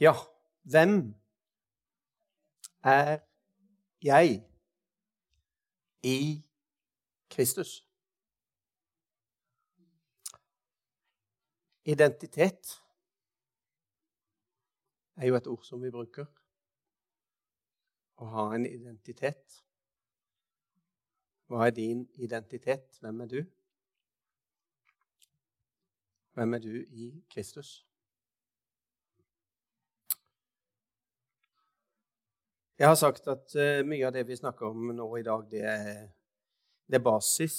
Ja, hvem er jeg i Kristus? Identitet er jo et ord som vi bruker. Å ha en identitet. Hva er din identitet? Hvem er du? Hvem er du i Kristus? Jeg har sagt at uh, mye av det vi snakker om nå i dag, det er, det er, basis.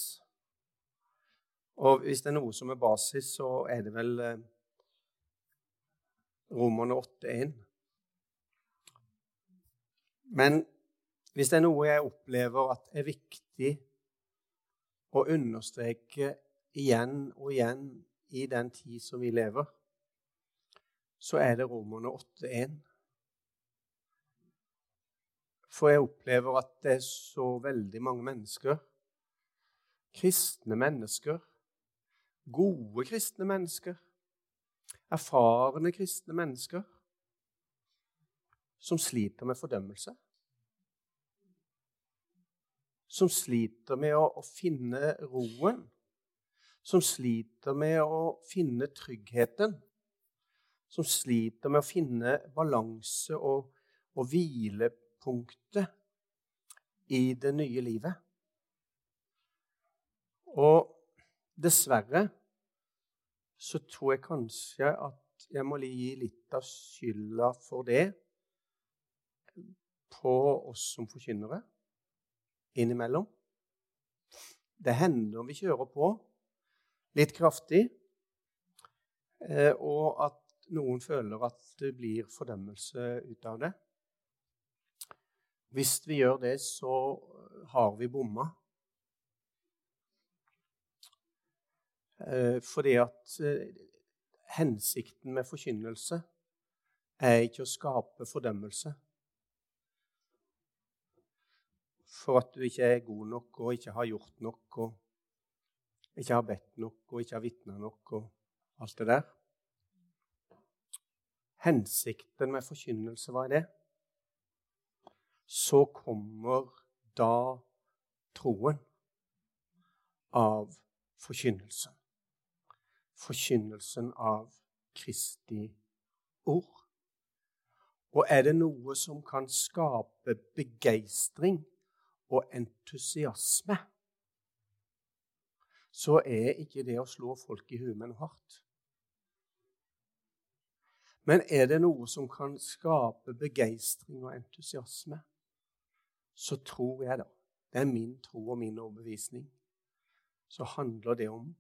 Og hvis det er noe som er basis, så er det vel uh, Romerne 8,1. Men hvis det er noe jeg opplever at er viktig å understreke igjen og igjen i den tid som vi lever, så er det Romerne 8,1. For jeg opplever at det er så veldig mange mennesker, kristne mennesker, gode kristne mennesker, erfarne kristne mennesker, som sliter med fordømmelse. Som sliter med å, å finne roen. Som sliter med å finne tryggheten. Som sliter med å finne balanse og, og hvile midtpunktet i det nye livet. Og dessverre så tror jeg kanskje at jeg må gi litt av skylda for det på oss som forkynnere innimellom. Det hender vi kjører på litt kraftig, eh, og at noen føler at det blir fordømmelse ut av det. Hvis vi gjør det, så har vi bomma. Eh, fordi at eh, hensikten med forkynnelse er ikke å skape fordømmelse. For at du ikke er god nok og ikke har gjort nok og ikke har bedt nok og ikke har vitna nok og alt det der. Hensikten med forkynnelse, hva er det? Så kommer da troen av forkynnelsen. Forkynnelsen av Kristi ord. Og er det noe som kan skape begeistring og entusiasme, så er ikke det å slå folk i huet med noe hardt. Men er det noe som kan skape begeistring og entusiasme, så tror jeg da Det er min tro og min overbevisning. Så handler det om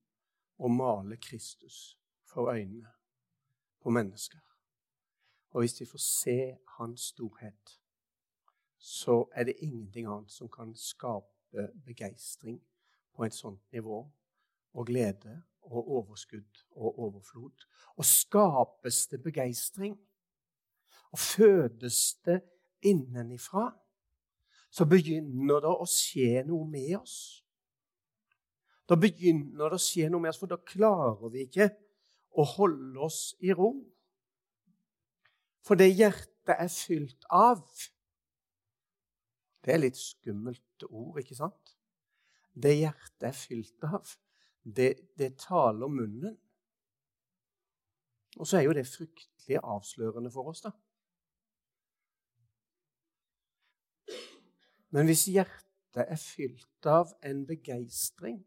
å male Kristus for øynene på mennesker. Og hvis de får se hans storhet, så er det ingenting annet som kan skape begeistring på et sånt nivå, og glede og overskudd og overflod. Og skapes det begeistring, og fødes det innenifra, så begynner det å skje noe med oss. Da begynner det å skje noe med oss, for da klarer vi ikke å holde oss i ro. For det hjertet er fylt av Det er litt skummelt ord, ikke sant? Det hjertet er fylt av, det, det taler munnen. Og så er jo det fryktelig avslørende for oss, da. Men hvis hjertet er fylt av en begeistring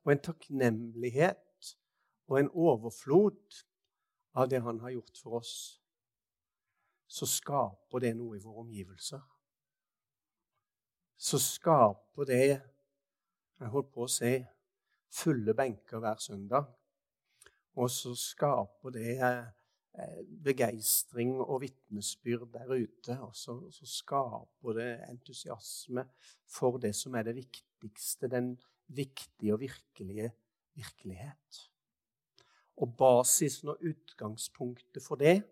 og en takknemlighet og en overflod av det han har gjort for oss, så skaper det noe i våre omgivelser. Så skaper det Jeg holdt på å si fulle benker hver søndag. Og så skaper det begeistring og vitnesbyrd der ute. Og så, så, skaper det entusiasme for det som er det viktigste, den viktige og virkelige virkelighet. Og basisen og utgangspunktet for det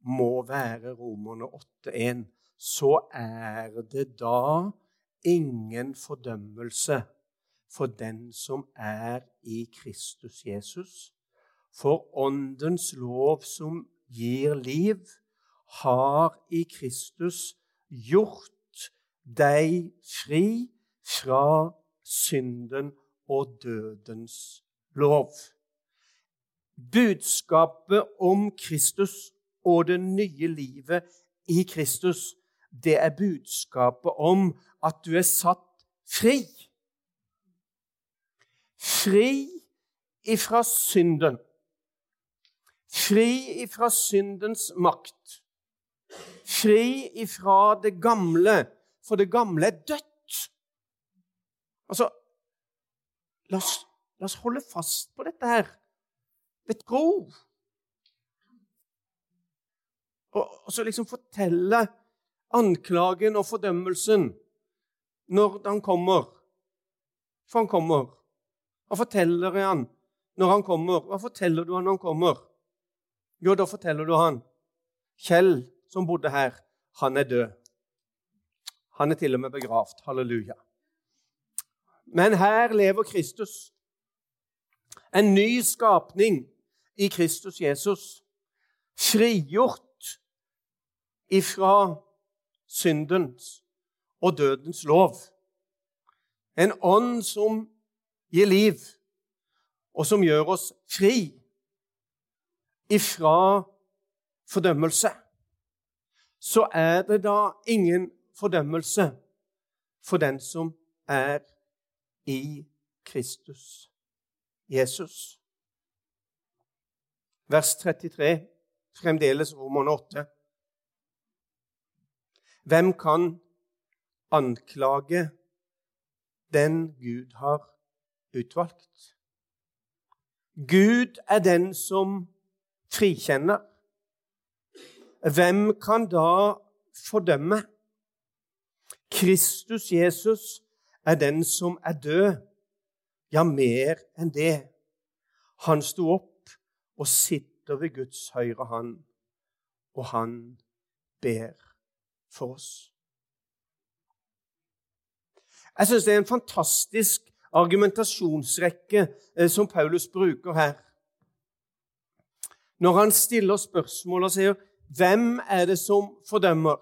må være Romerne 8,1. Så er det da ingen fordømmelse for den som er i Kristus Jesus for Åndens lov som gir liv, har i Kristus gjort deg fri fra synden og dødens lov. Budskapet om Kristus og det nye livet i Kristus, det er budskapet om at du er satt fri. Fri ifra synden. Fri ifra syndens makt. Fri ifra det gamle, for det gamle er dødt. Altså La oss, la oss holde fast på dette her ved tro. Og, og så liksom fortelle anklagen og fordømmelsen når han kommer. For han kommer. Hva forteller han når han kommer? Hva forteller du han når han kommer? Jo, da forteller du han Kjell, som bodde her, han er død. Han er til og med begravd. Halleluja. Men her lever Kristus. En ny skapning i Kristus Jesus. Frigjort ifra syndens og dødens lov. En ånd som gir liv, og som gjør oss fri ifra fordømmelse. Så er det da ingen fordømmelse for den som er i Kristus Jesus. Vers 33, fremdeles Roman 8. Hvem kan anklage den Gud har utvalgt? Gud er den som frikjenner. Hvem kan da fordømme? Kristus Jesus er den som er død. Ja, mer enn det. Han sto opp og sitter ved Guds høyre hånd, og han ber for oss. Jeg syns det er en fantastisk argumentasjonsrekke eh, som Paulus bruker her. Når han stiller spørsmål og sier 'Hvem er det som fordømmer?'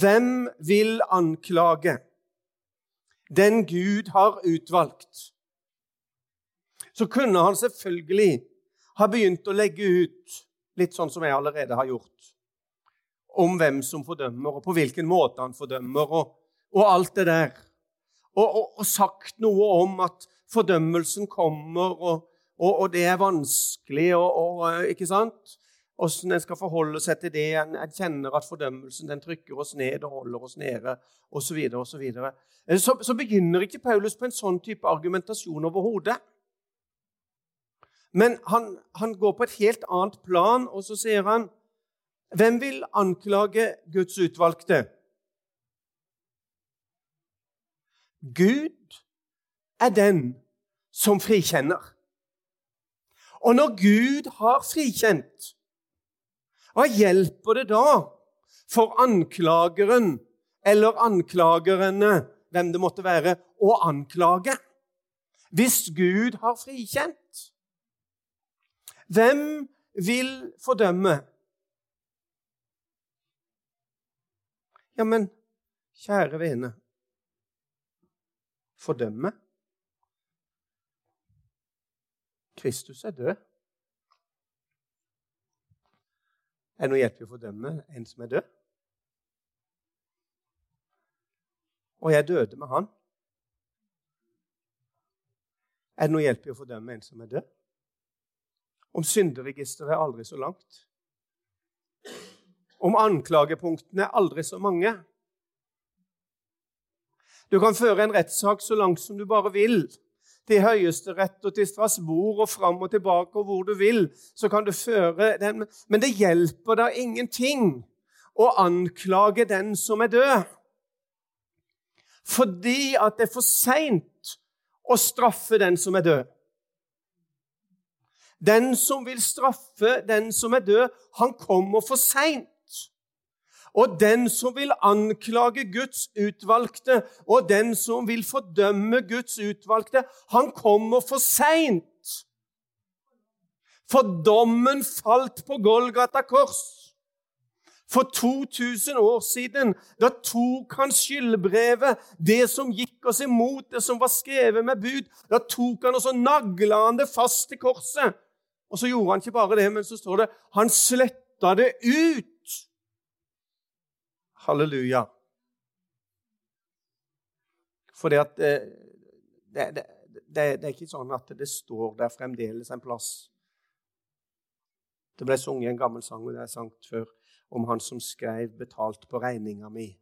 Hvem vil anklage? Den Gud har utvalgt. Så kunne han selvfølgelig ha begynt å legge ut, litt sånn som jeg allerede har gjort, om hvem som fordømmer, og på hvilken måte han fordømmer, og, og alt det der. Og, og, og, sagt noe om at fordømmelsen kommer, og, og det er vanskelig, og, ikke sant? Åssen en skal forholde seg til det. En, en kjenner at fordømmelsen den trykker oss ned og holder oss nede, osv. Så, videre, og så, så, så begynner ikke Paulus på en sånn type argumentasjon overhodet. Men han, han går på et helt annet plan, og så sier han hvem vil anklage Guds utvalgte? Gud er den som frikjenner. Og når Gud har frikjent, hva hjelper det da for anklageren eller anklagerne, hvem det måtte være, å anklage? Hvis Gud har frikjent, hvem vil fordømme? Ja, men kjære vene Fordømme? Kristus er død. Er det noe hjelp i å fordømme en som er død? Og jeg døde med han. Er det noe hjelp i å fordømme en som er død? Om synderegisteret er aldri så langt. Om anklagepunktene er aldri så mange. Du kan føre en rettssak så langt som du bare vil. Til Høyesterett og til Strasbourg og fram og tilbake og hvor du vil. så kan du føre den. Men det hjelper da ingenting å anklage den som er død. Fordi at det er for seint å straffe den som er død. Den som vil straffe den som er død, han kommer for seint. Og den som vil anklage Guds utvalgte, og den som vil fordømme Guds utvalgte, han kommer for seint. For dommen falt på Golgata kors. For 2000 år siden da tok han skyldbrevet, det som gikk oss imot, det som var skrevet med bud. Da tok han og så han det fast til korset. Og så gjorde han ikke bare det, men så står det han sletta det ut. Halleluja. For det, eh, det, det, det, er ikke sånn at det står der fremdeles en plass. Det ble sunget en gammel sang, og det er sangt før om han som skrev 'betalt på regninga mi'.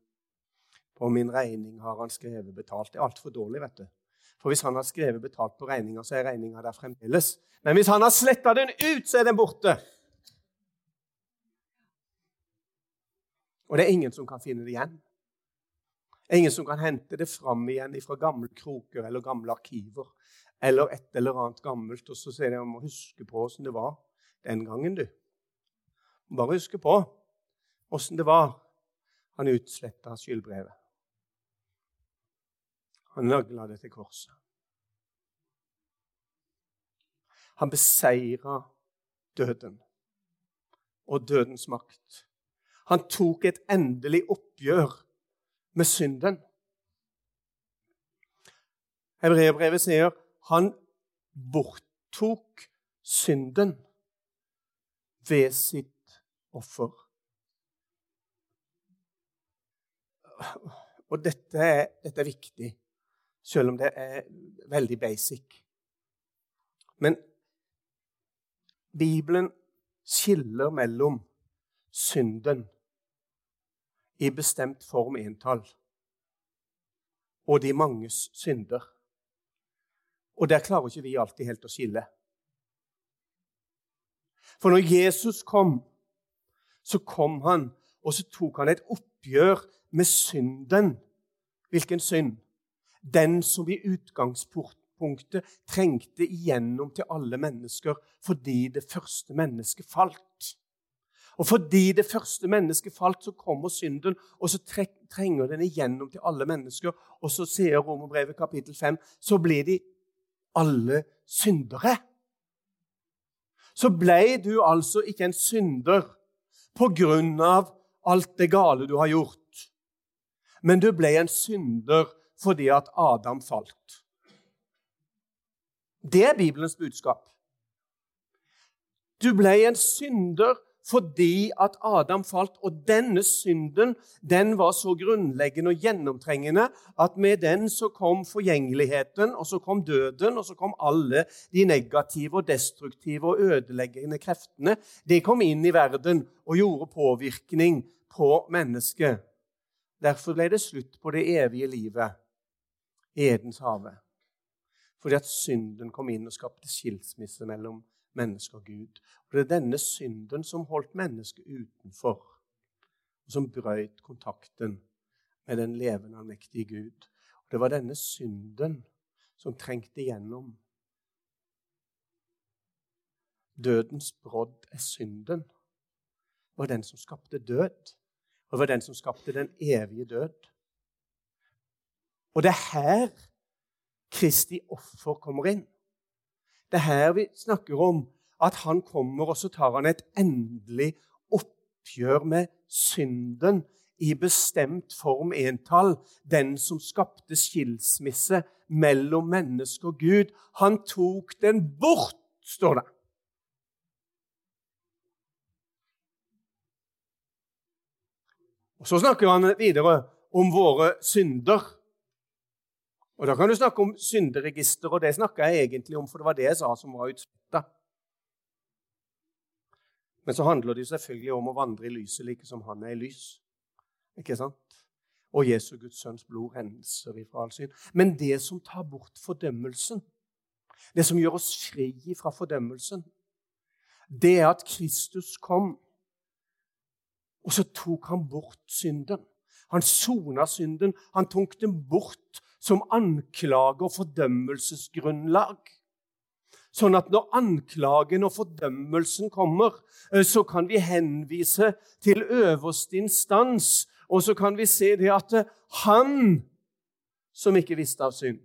På min regning har han skrevet 'betalt'. Det er altfor dårlig, vet du. For hvis han har skrevet 'betalt på regninga', så er regninga der fremdeles. Men hvis han har sletta den ut, så er den borte. Og det er ingen som kan finne det igjen. Ingen som kan hente det fram igjen fra gamle kroker eller gamle arkiver eller et eller annet gammelt, og så sier de om å huske på åssen det var den gangen, du. Bare huske på åssen det var. Han utsletta skyldbrevet. Han nagla det til korset. Han beseira døden og dødens makt. Han tok et endelig oppgjør med synden. Hebreerbrevet sier han borttok synden ved sitt offer. Og dette er, dette er, viktig, selv om det er veldig basic. Men Bibelen skiller mellom synden i bestemt form entall og de manges synder. Og der klarer ikke vi alltid helt å skille. For når Jesus kom, så kom han, og så tok han et oppgjør med synden. Hvilken synd? Den som i utgangspunktet trengte igjennom til alle mennesker fordi det første mennesket falt. Og fordi det første mennesket falt, så kommer synden, og så trenger den igjennom til alle mennesker. Og så sier Romerbrevet kapittel 5 så blir de alle syndere. Så ble du altså ikke en synder på grunn av alt det gale du har gjort men du ble en synder fordi at Adam falt. Det er Bibelens budskap. Du ble en synder fordi at Adam falt, og denne synden den var så grunnleggende og gjennomtrengende at med den så kom forgjengeligheten, og så kom døden, og så kom alle de negative og destruktive og ødeleggende kreftene. De kom inn i verden og gjorde påvirkning på mennesket. Derfor ble det slutt på det evige livet, i Edens hage. Fordi at synden kom inn og skapte skilsmisse mellom menneske og Gud. Og Det er denne synden som holdt mennesket utenfor, og som brøt kontakten med den levende og mektige Gud. Og Det var denne synden som trengte igjennom. Dødens brodd er synden. Det var den som skapte død og det var den som skapte den evige død. Og det er her Kristi offer kommer inn. Det er her vi snakker om at han kommer, og så tar han et endelig oppgjør med synden i bestemt form entall. Den som skapte skilsmisse mellom menneske og Gud. Han tok den bort, står det. Og Så snakker han videre om våre synder. Og Da kan du snakke om synderegister, og det snakka jeg egentlig om, for det var det jeg sa som var utsletta. Men så handler det jo selvfølgelig om å vandre i lyset like som han er i lys. Ikke sant? Og Jesu Guds sønns blod renser ifra all synd. Men det som tar bort fordømmelsen, det som gjør oss fri fra fordømmelsen, det er at Kristus kom og så tok han bort synden. Han sona synden. Han tok den bort som anklage og fordømmelsesgrunnlag. Sånn at når anklagen og fordømmelsen kommer, eh, så kan vi henvise til øverste instans, og så kan vi se det at eh, han som ikke visste av synd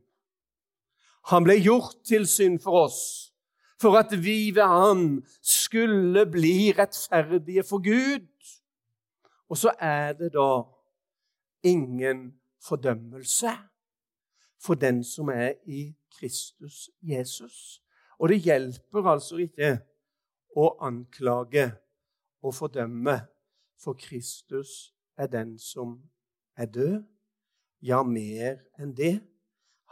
Han ble gjort til synd for oss For at vi ved Han skulle bli rettferdige for Gud. Og så er det da ingen fordømmelse for den som er i Kristus Jesus. Og det hjelper altså ikke å anklage og fordømme, for Kristus er den som er død. Ja, mer enn det.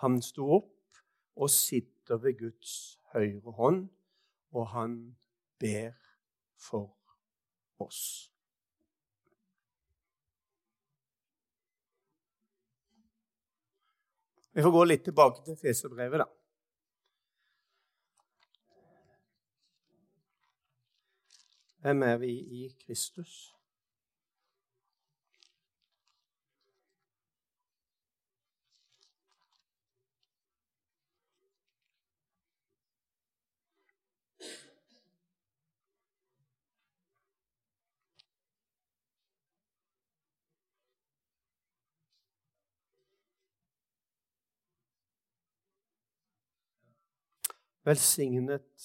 Han sto opp og sitter ved Guds høyre hånd, og han ber for oss. Vi får gå litt tilbake til Feserbrevet, da. Hvem er vi i Kristus? Velsignet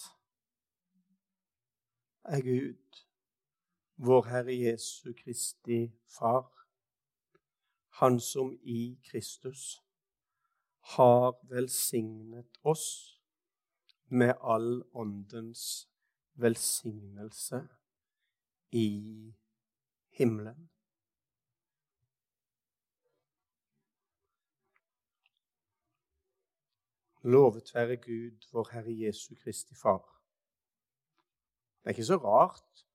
er Gud, vår Herre Jesu Kristi Far, Han som i Kristus har velsignet oss med all åndens velsignelse i himmelen. Lovet være Gud, vår Herre Jesu Kristi Far. Det er ikke så rart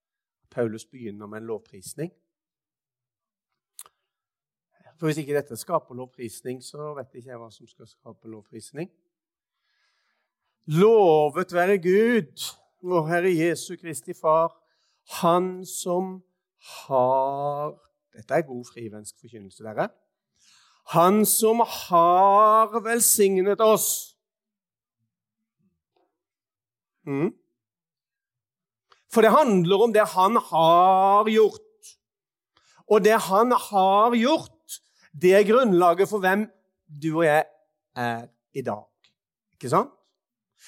Paulus begynner med en lovprisning. For Hvis ikke dette skaper lovprisning, så vet ikke jeg hva som skal skape lovprisning. Lovet være Gud, vår Herre Jesu Kristi Far, Han som har Dette er god frivensk forkynnelse, dere. Han som har velsignet oss Mm. For det handler om det han har gjort. Og det han har gjort, det er grunnlaget for hvem du og jeg er i dag. Ikke sant?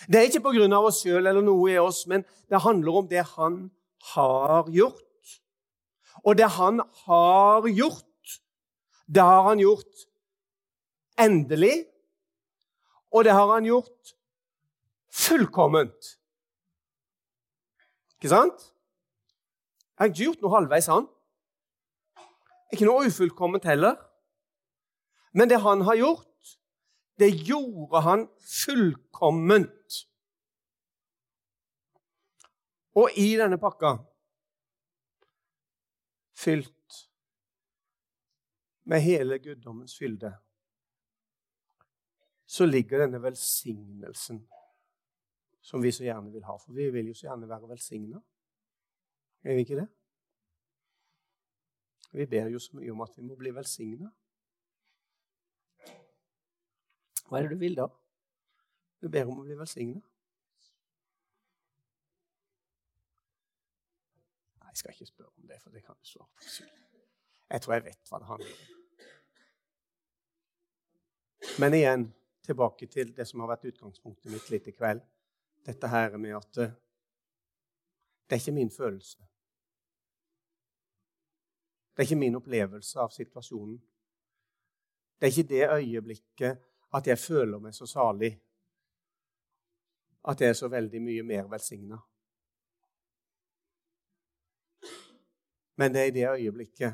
Det er ikke på grunn av oss sjøl eller noe i oss, men det handler om det han har gjort. Og det han har gjort, det har han gjort endelig, og det har han gjort fullkomment. Ikke sant? Jeg har ikke gjort noe halvveis, han. Ikke noe ufullkomment heller. Men det han har gjort, det gjorde han fullkomment. Og i denne pakka fylt med hele guddommens fylde, så ligger denne velsignelsen som vi så gjerne vil ha. For vi vil jo så gjerne være velsigna. Er vi ikke det? Vi ber jo så mye om at vi må bli velsigna. Hva er det du vil da? Du ber om å bli velsigna. Nei, jeg skal ikke spørre om det, for det kan du svare på selv. Jeg tror jeg vet hva det handler om. Men igjen tilbake til det som har vært utgangspunktet mitt litt i kveld dette her med at eh, det er ikke min følelse. Det er ikke min opplevelse av situasjonen. Det er ikke det øyeblikket at jeg føler meg så salig, at jeg er så veldig mye mer velsigna. Men det er i det øyeblikket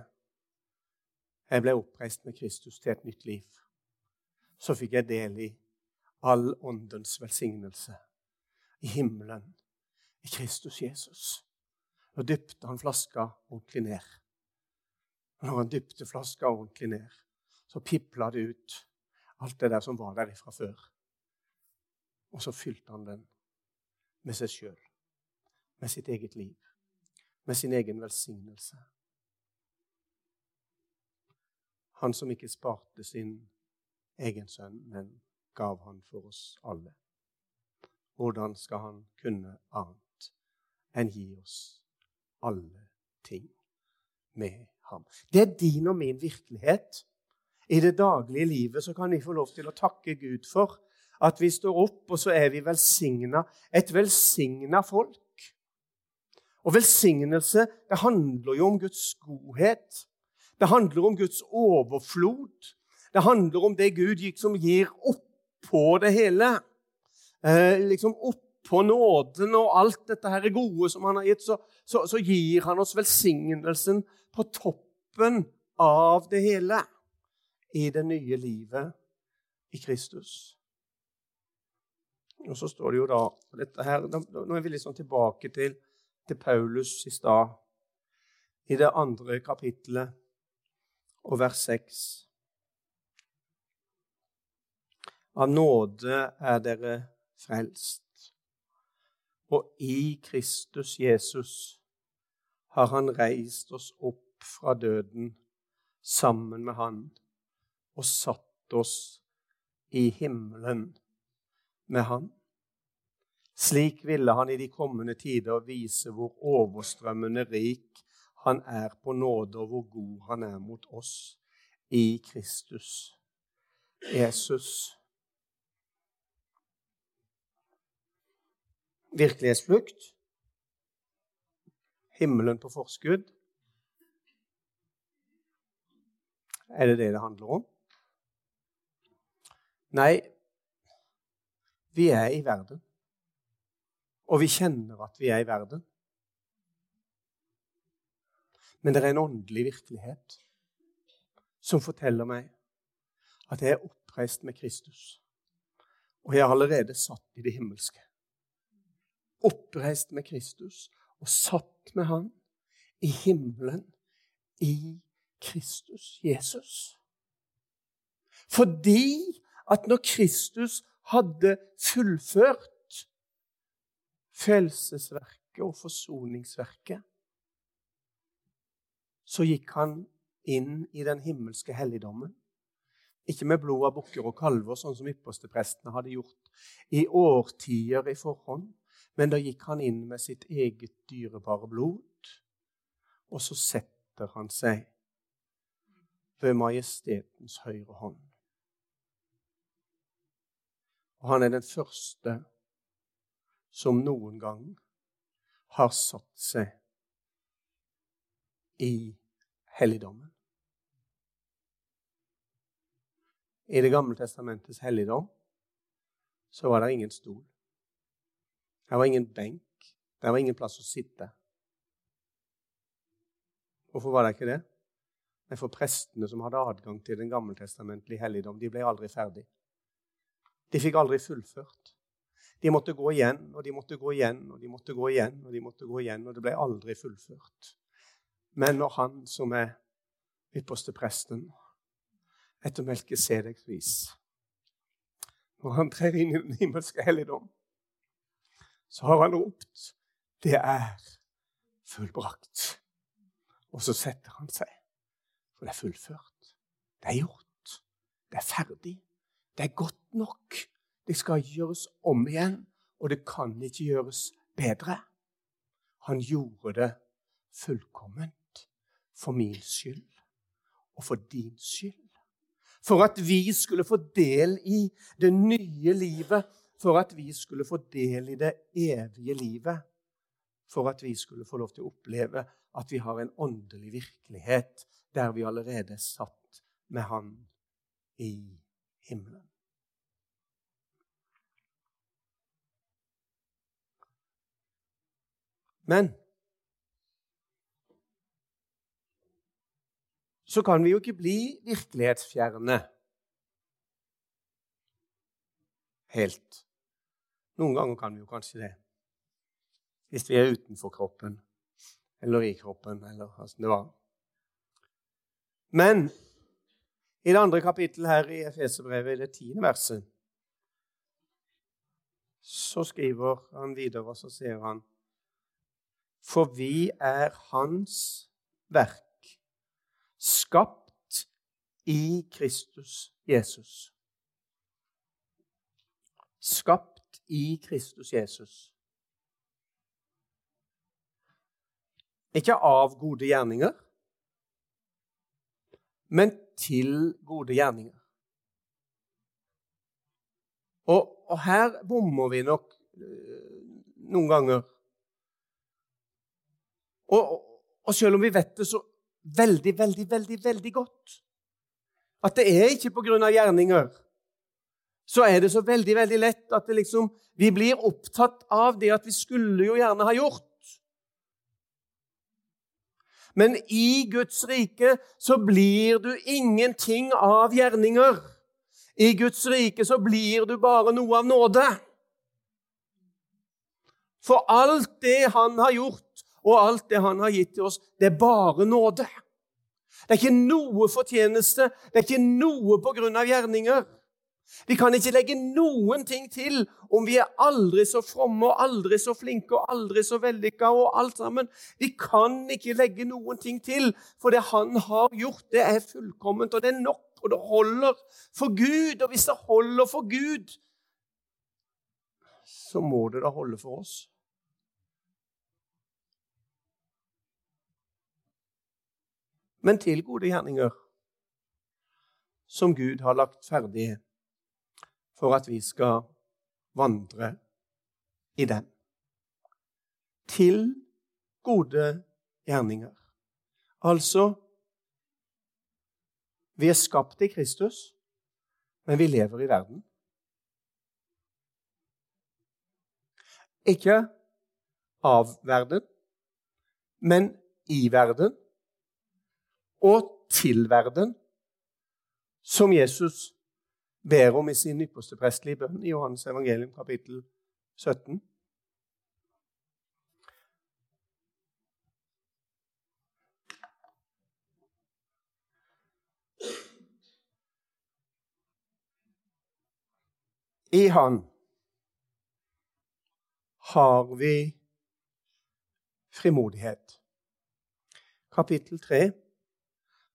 jeg ble oppreist med Kristus til et nytt liv. Så fikk jeg del i all åndens velsignelse i himmelen i Kristus Jesus. Da dypte han flaska ordentlig ned. Når han dypte flaska ordentlig ned, så pipla det ut alt det der som var der fra før. Og så fylte han den med seg sjøl, med sitt eget liv, med sin egen velsignelse. Han som ikke sparte sin egen sønn, men gav han for oss alle. Hvordan skal han kunne annet enn gi oss alle ting med ham? Det er din og min virkelighet. I det daglige livet så kan vi få lov til å takke Gud for at vi står opp, og så er vi velsigna. Et velsigna folk. Og velsignelse det handler jo om Guds godhet. Det handler om Guds overflod. Det handler om det Gud som gir oppå det hele. Eh, liksom Oppå nåden og alt dette her gode som han har gitt, så, så, så gir han oss velsignelsen på toppen av det hele i det nye livet i Kristus. Og så står det jo da dette her, Nå er vi sånn tilbake til, til Paulus i stad, i det andre kapittelet og vers 6. Av nåde er dere frelst, og i Kristus Jesus har Han reist oss opp fra døden sammen med Han og satt oss i himmelen med Han. Slik ville han i de kommende tider vise hvor overstrømmende rik han er på nåde, og hvor god han er mot oss i Kristus. Jesus. Virkelighetsflukt. Himmelen på forskudd. Er det det det handler om? Nei, vi er i verden. Og vi kjenner at vi er i verden. Men det er en åndelig virkelighet som forteller meg at jeg er oppreist med Kristus. Og jeg er allerede satt i det himmelske. Oppreist med Kristus og satt med Han i himmelen i Kristus Jesus. Fordi at når Kristus hadde fullført frelsesverket og forsoningsverket, så gikk han inn i den himmelske helligdommen. Ikke med blod av bukker og kalver, sånn som yppersteprestene hadde gjort i årtier i forhånd, men da gikk han inn med sitt eget dyrebare blod, og så setter han seg ved majestetens høyre hånd. Og han er den første som noen gang har satt seg i helligdommen. I Det gamle testamentets helligdom så var det ingen stol. Det var ingen benk. Det var ingen plass å sitte. Hvorfor var det ikke det? Men For prestene som hadde adgang til den gammeltestamentlige helligdom, de ble aldri ferdig. De fikk aldri fullført. De måtte gå igjen og de måtte gå igjen og de måtte gå igjen, og de måtte gå igjen, og det ble aldri fullført. Men når han som er ypperste presten etter Melkesedeks vis Når han trer inn i den himmelske helligdom, så har han ropt 'Det er fullbrakt'. Og så setter han seg, for det er fullført. Det er gjort. Det er ferdig. Det er godt nok. Det skal gjøres om igjen, og det kan ikke gjøres bedre. Han gjorde det fullkomment for min skyld og for din skyld. For at vi skulle få del i det nye livet, for at vi skulle få del i det evige livet. For at vi skulle få lov til å oppleve at vi har en åndelig virkelighet der vi allerede er satt med Han i himmelen. Men så kan vi jo ikke bli virkelighetsfjerne helt. Noen ganger kan vi jo kanskje det. Hvis vi er utenfor kroppen eller i kroppen, eller åssen det var. Men i det andre kapittelet her i Efeserbrevet, i det tiende verset, så skriver han videre, og så sier han for vi er Hans verk, skapt i Kristus Jesus. Skapt i Kristus Jesus. Ikke av gode gjerninger, men til gode gjerninger. Og, og her bommer vi nok øh, noen ganger. Og, og selv om vi vet det så veldig, veldig, veldig, veldig godt at det er ikke på grunn av gjerninger, så er det så veldig, veldig lett at liksom, vi blir opptatt av det at vi skulle jo gjerne ha gjort. Men i Guds rike så blir du ingenting av gjerninger. I Guds rike så blir du bare noe av nåde. For alt det han har gjort, og alt det han har gitt til oss, det er bare nåde. Det er ikke noe fortjeneste, det er ikke noe på grunn av gjerninger. Vi kan ikke legge noen ting til om vi er aldri så fromme og aldri så flinke og aldri så vellykka og alt sammen. Vi kan ikke legge noen ting til, for det han har gjort, det er fullkomment, og det er nok, og det holder for Gud. Og hvis det holder for Gud, så må det da holde for oss. men til gode gjerninger som Gud har lagt ferdig for at vi skal vandre i den. Til gode gjerninger. Altså Vi er skapt i Kristus, men vi lever i verden. Ikke av verden, men i verden og til verden, som Jesus ber om i sin ypperste prestelige bønn i Johannes evangelium kapittel 17. I Han har vi frimodighet. Kapittel 3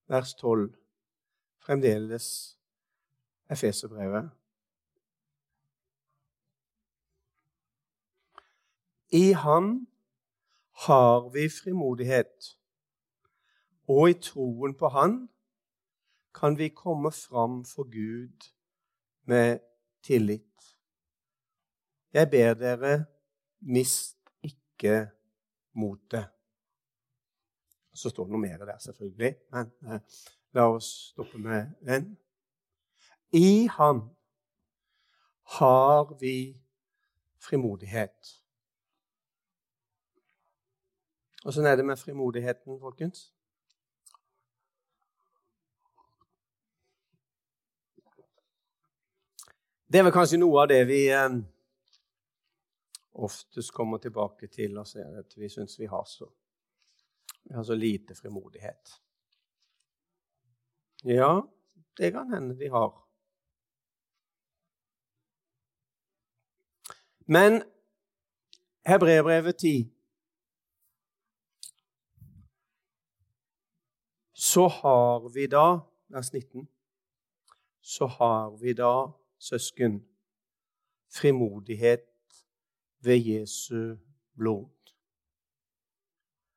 vers 12, fremdeles Efeserbrevet. I Han har vi frimodighet, og i troen på Han kan vi komme fram for Gud med tillit. Jeg ber dere, mist ikke motet. Så står det noe mer der, selvfølgelig, men eh, la oss stoppe med den. I Han har vi frimodighet. Og sånn er det med frimodigheten, folkens? Det er vel kanskje noe av det vi eh, oftest kommer tilbake til og ser at vi syns vi vi har så lite frimodighet. Ja, det kan hende vi har. Men Hebreerbrevet 10 Så har vi da, vers 19, så har vi da, søsken, frimodighet ved Jesu blod.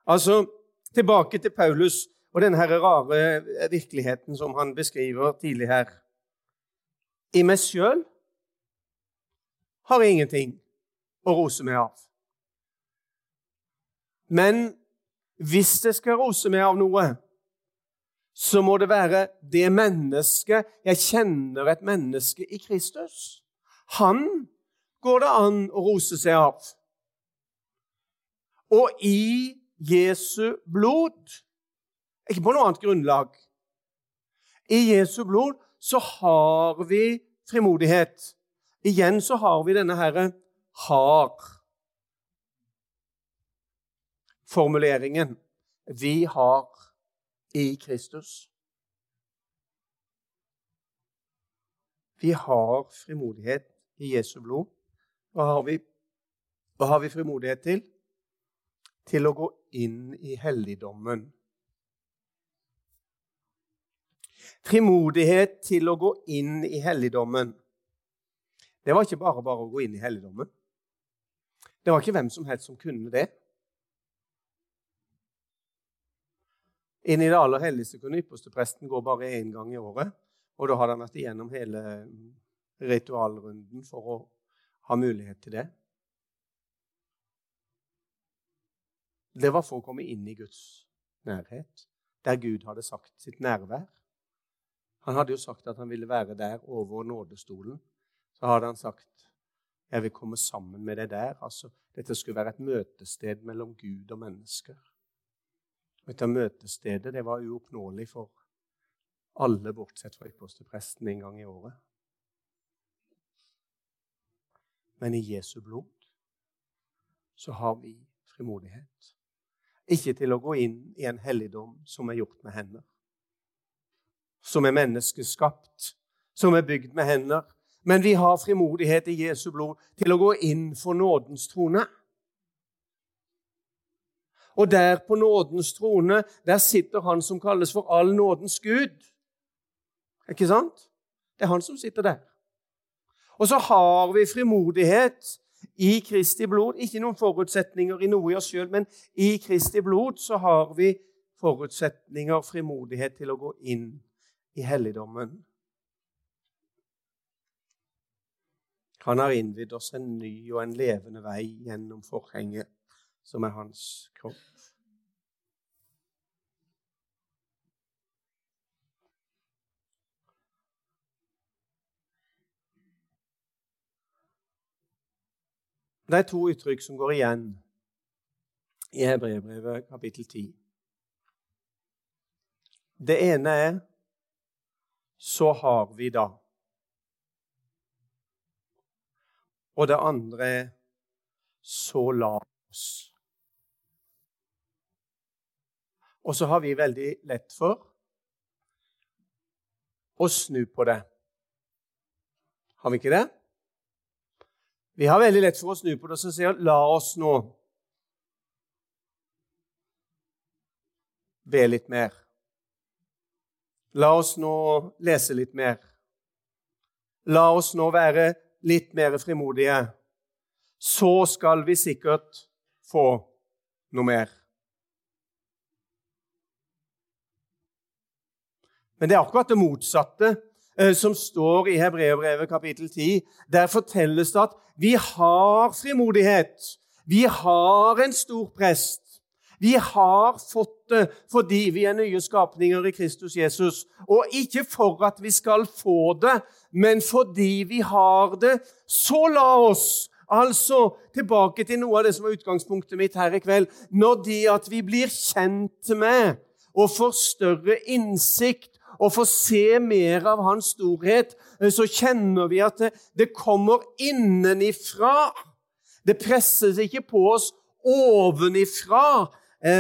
Altså, tilbake til Paulus og denne rare virkeligheten som han beskriver tidlig her. I meg sjøl har ingenting å rose meg av. Men hvis jeg skal rose meg av noe, så må det være det mennesket Jeg kjenner et menneske i Kristus. Han går det an å rose seg av. Og i Jesu blod. Ikke på noe annet grunnlag. I Jesu blod så har vi frimodighet. Igjen så har vi denne herre har-formuleringen. Vi har i Kristus. Vi har frimodighet i Jesu blod. Hva har vi, hva har vi frimodighet til? Til å gå inn i helligdommen. Frimodighet til å gå inn i helligdommen. Det var ikke bare bare å gå inn i helligdommen. Det var ikke hvem som helst som kunne det. Inn i det aller helligste kunne ypperstepresten gå bare én gang i året. Og da hadde han vært igjennom hele ritualrunden for å ha mulighet til det. Det var for å komme inn i Guds nærhet, der Gud hadde sagt sitt nærvær. Han hadde jo sagt at han ville være der over nådestolen. Så hadde han sagt jeg vil komme sammen med deg der. Altså, dette skulle være et møtested mellom Gud og mennesker. Dette møtestedet det var uoppnåelig for alle, bortsett fra ypperstepresten en gang i året. Men i Jesu blod så har vi frimodighet. Ikke til å gå inn i en helligdom som er gjort med hender. Som er menneskeskapt, som er bygd med hender. Men vi har frimodighet i Jesu blod til å gå inn for nådens trone. Og der på nådens trone, der sitter han som kalles for all nådens Gud. Ikke sant? Det er han som sitter der. Og så har vi frimodighet i Kristi blod. Ikke noen forutsetninger i noe i oss sjøl, men i Kristi blod så har vi forutsetninger, frimodighet til å gå inn i helligdommen. Han har innvidd oss en ny og en levende vei gjennom forhenget, som er hans kropp. Det er to uttrykk som går igjen i Hebreerbrevet kapittel 10. Det ene er 'så har vi da'. Og det andre 'så la oss'. Og så har vi veldig lett for å snu på det. Har vi ikke det? Vi har veldig lett for å snu på det og si la oss nå be litt mer. La oss nå lese litt mer. La oss nå være litt mer frimodige. Så skal vi sikkert få noe mer. Men det er akkurat det motsatte Eh, som står i Hebreerbrevet kapittel 10. Der fortelles det at vi har frimodighet. Vi har en stor prest. Vi har fått det fordi vi er nye skapninger i Kristus Jesus. Og ikke for at vi skal få det, men fordi vi har det. Så la oss Altså tilbake til noe av det som var utgangspunktet mitt her i kveld. Når det at vi blir kjent med og får større innsikt og får se mer av hans storhet, så kjenner vi at det, det kommer innenifra. Det presses ikke på oss ovenifra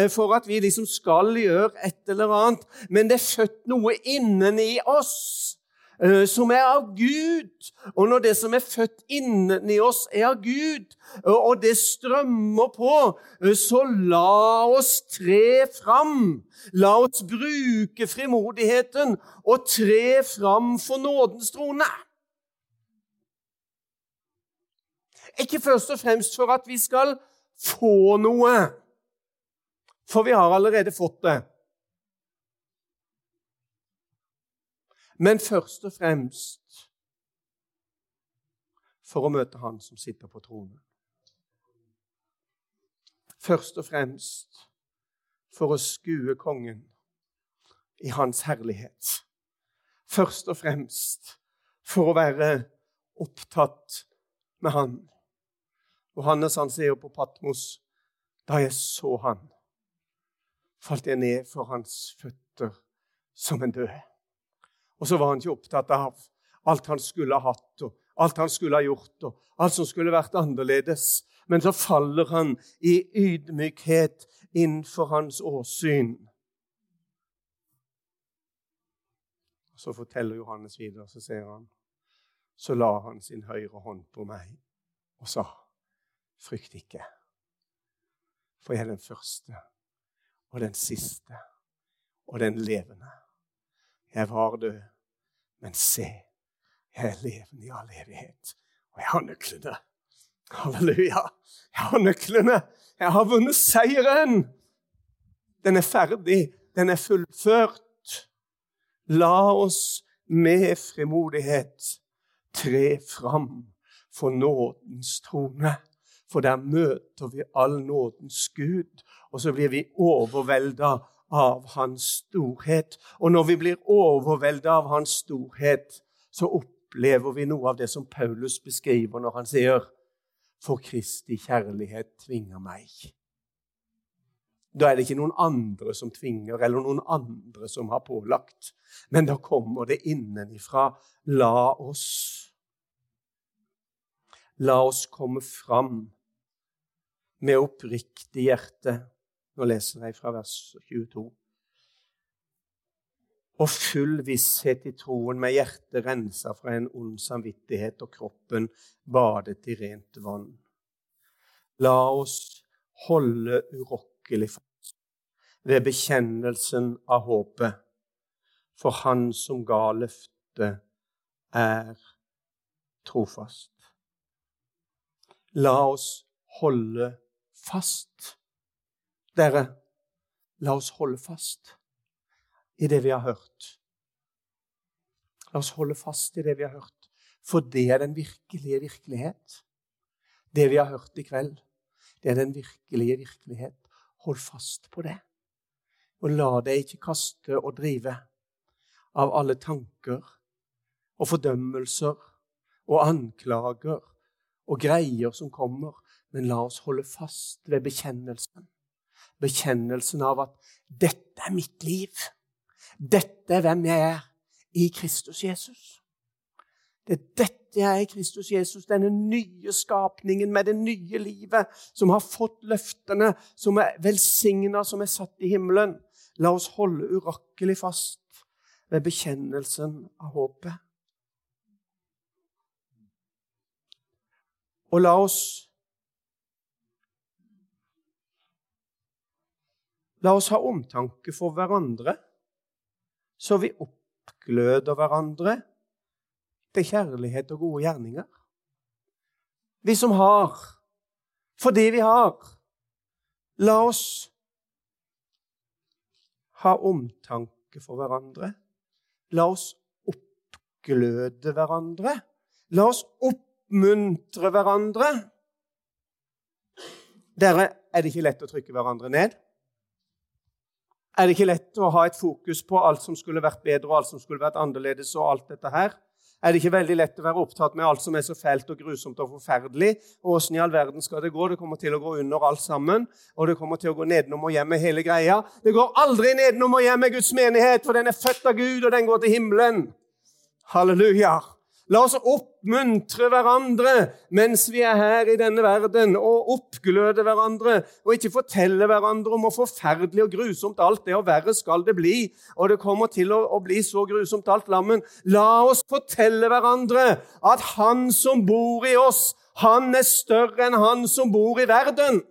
for at vi liksom skal gjøre et eller annet, men det er født noe inni oss Eh, som er av Gud. Og når det som er født inni oss, er av Gud, og det strømmer på, eh, så la oss tre fram. La oss bruke frimodigheten og tre fram for nådens trone. Ikke først og fremst for at vi skal få noe, for vi har allerede fått det. men først og fremst for å møte Han som sitter på tronen. Først og fremst for å skue kongen i hans herlighet. Først og fremst for å være opptatt med han. Johannes han sier på Patmos. Da jeg så han, falt jeg ned for hans føtter som en død. Og så var han ikke opptatt av alt han skulle ha hatt, og alt han skulle ha gjort, og alt som skulle vært annerledes. Men så faller han i ydmykhet innenfor hans åsyn. Så forteller Johannes videre, så ser han Så la han sin høyre hånd på meg og sa, frykt ikke, for jeg er den første og den siste og den levende. Jeg var død, men se, jeg er levende i all evighet, og jeg har nøklene. Halleluja! Jeg har nøklene. Jeg har vunnet seieren. Den er ferdig. Den er fullført. La oss med frimodighet tre fram for nådens trone. For der møter vi all nådens Gud, og så blir vi overvelda av hans storhet. Og når vi blir overvelda av hans storhet, så opplever vi noe av det som Paulus beskriver når han sier For Kristi kjærlighet tvinger meg. Da er det ikke noen andre som tvinger, eller noen andre som har pålagt. Men da kommer det innenifra. La oss La oss komme fram med oppriktig hjerte. Nå leser jeg fra vers 22. Og full visshet i troen, med hjertet rensa fra en ond samvittighet og kroppen badet i rent vann. La oss holde urokkelig fast ved bekjennelsen av håpet, for Han som ga løftet, er trofast. La oss holde fast. Dere, la oss holde fast i det vi har hørt. La oss holde fast i det vi har hørt, for det er den virkelige virkelighet. Det vi har hørt i kveld, det er den virkelige virkelighet. Hold fast på det. Og la deg ikke kaste og drive av alle tanker og fordømmelser og anklager og greier som kommer, men la oss holde fast ved bekjennelsen. Bekjennelsen av at 'dette er mitt liv'. Dette er hvem jeg er i Kristus Jesus. Det er dette jeg er i Kristus Jesus, denne nye skapningen med det nye livet, som har fått løftene, som er velsigna, som er satt i himmelen. La oss holde urakkelig fast ved bekjennelsen av håpet. Og la oss La oss ha omtanke for hverandre, så vi oppgløder hverandre til kjærlighet og gode gjerninger. Vi som har, fordi vi har, la oss ha omtanke for hverandre. La oss oppgløde hverandre. La oss oppmuntre hverandre. Dere, er det ikke lett å trykke hverandre ned? Er det ikke lett å ha et fokus på alt som skulle vært bedre og alt som skulle vært annerledes? og alt dette her? Er det ikke veldig lett å være opptatt med alt som er så fælt og grusomt og forferdelig? Og åssen i all verden skal det gå? Det kommer til å gå under alt sammen. Og det kommer til å gå nedenom og hjem med hele greia. Det går aldri nedenom og hjem med Guds menighet, for den er født av Gud, og den går til himmelen. Halleluja. La oss oppmuntre hverandre mens vi er her i denne verden, og oppgløde hverandre, og ikke fortelle hverandre om hvor forferdelig og grusomt alt det, og verre skal det bli. Og det kommer til å, å bli så grusomt alt lammen. La oss fortelle hverandre at Han som bor i oss, han er større enn han som bor i verden.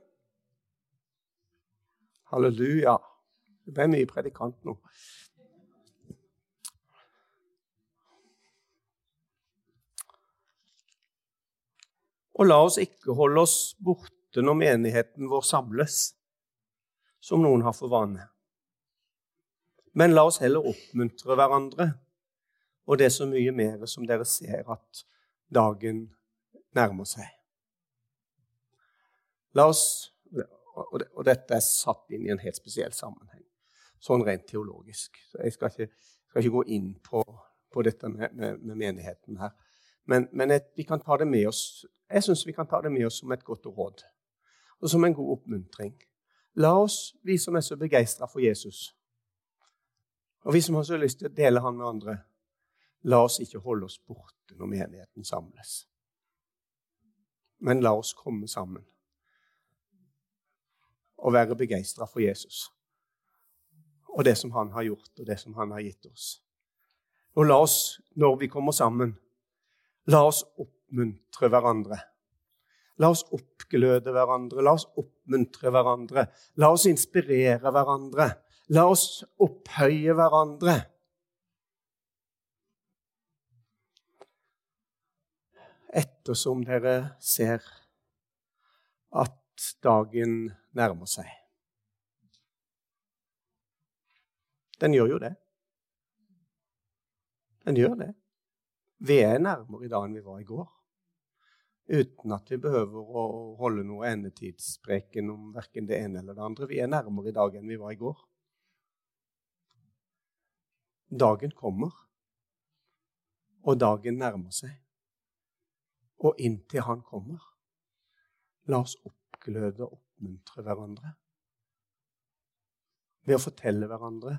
Halleluja. Det ble mye predikant nå. Og la oss ikke holde oss borte når menigheten vår samles, som noen har for vane. Men la oss heller oppmuntre hverandre, og det er så mye mer som dere ser at dagen nærmer seg. La oss, og dette er satt inn i en helt spesiell sammenheng, sånn rent teologisk. Så jeg skal ikke, skal ikke gå inn på, på dette med, med, med, menigheten her. Men, men et, vi kan ta det med oss jeg syns vi kan ta det med oss som et godt råd og som en god oppmuntring. La oss, vi som er så begeistra for Jesus, og vi som har så lyst til å dele han med andre, la oss ikke holde oss borte når menigheten samles. Men la oss komme sammen og være begeistra for Jesus og det som han har gjort, og det som han har gitt oss. Og la oss, når vi kommer sammen, la oss opp oppmuntre hverandre. La oss oppgløde hverandre, la oss oppmuntre hverandre. La oss inspirere hverandre. La oss opphøye hverandre. Ettersom dere ser at dagen nærmer seg. Den gjør jo det. Den gjør det. Vi er nærmere i dag enn vi var i går. Uten at vi behøver å holde noe endetidspreken om verken det ene eller det andre. Vi er nærmere i dag enn vi var i går. Dagen kommer, og dagen nærmer seg. Og inntil han kommer, la oss oppgløde og oppmuntre hverandre ved å fortelle hverandre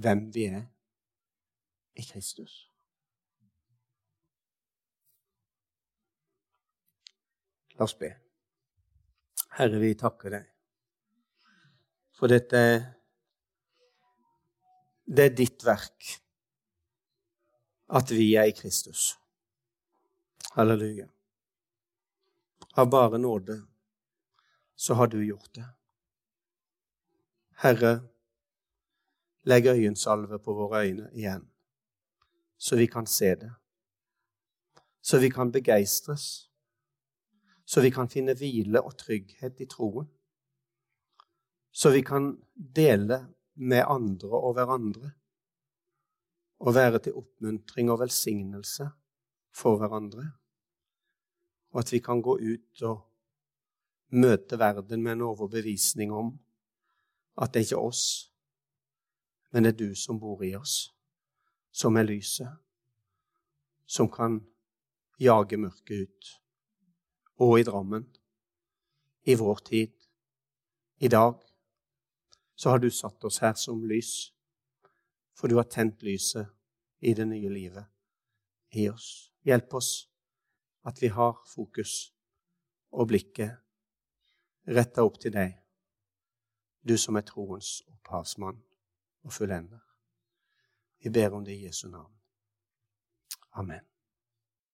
hvem vi er i Kristus. La oss be. Herre, vi takker deg for dette Det er ditt verk at vi er i Kristus. Halleluja. Av bare nåde så har du gjort det. Herre, legg øyensalve på våre øyne igjen, så vi kan se det, så vi kan begeistres så vi kan finne hvile og trygghet i troen. Så vi kan dele med andre og hverandre og være til oppmuntring og velsignelse for hverandre. Og at vi kan gå ut og møte verden med en overbevisning om at det er ikke oss, men det er du som bor i oss, som er lyset, som kan jage mørket ut og i Drammen, i vår tid, i dag, så har du satt oss her som lys, for du har tent lyset i det nye livet i oss. Hjelp oss at vi har fokus og blikket retta opp til deg, du som er troens opphavsmann og fullender. Vi ber om det i Jesu navn. Amen.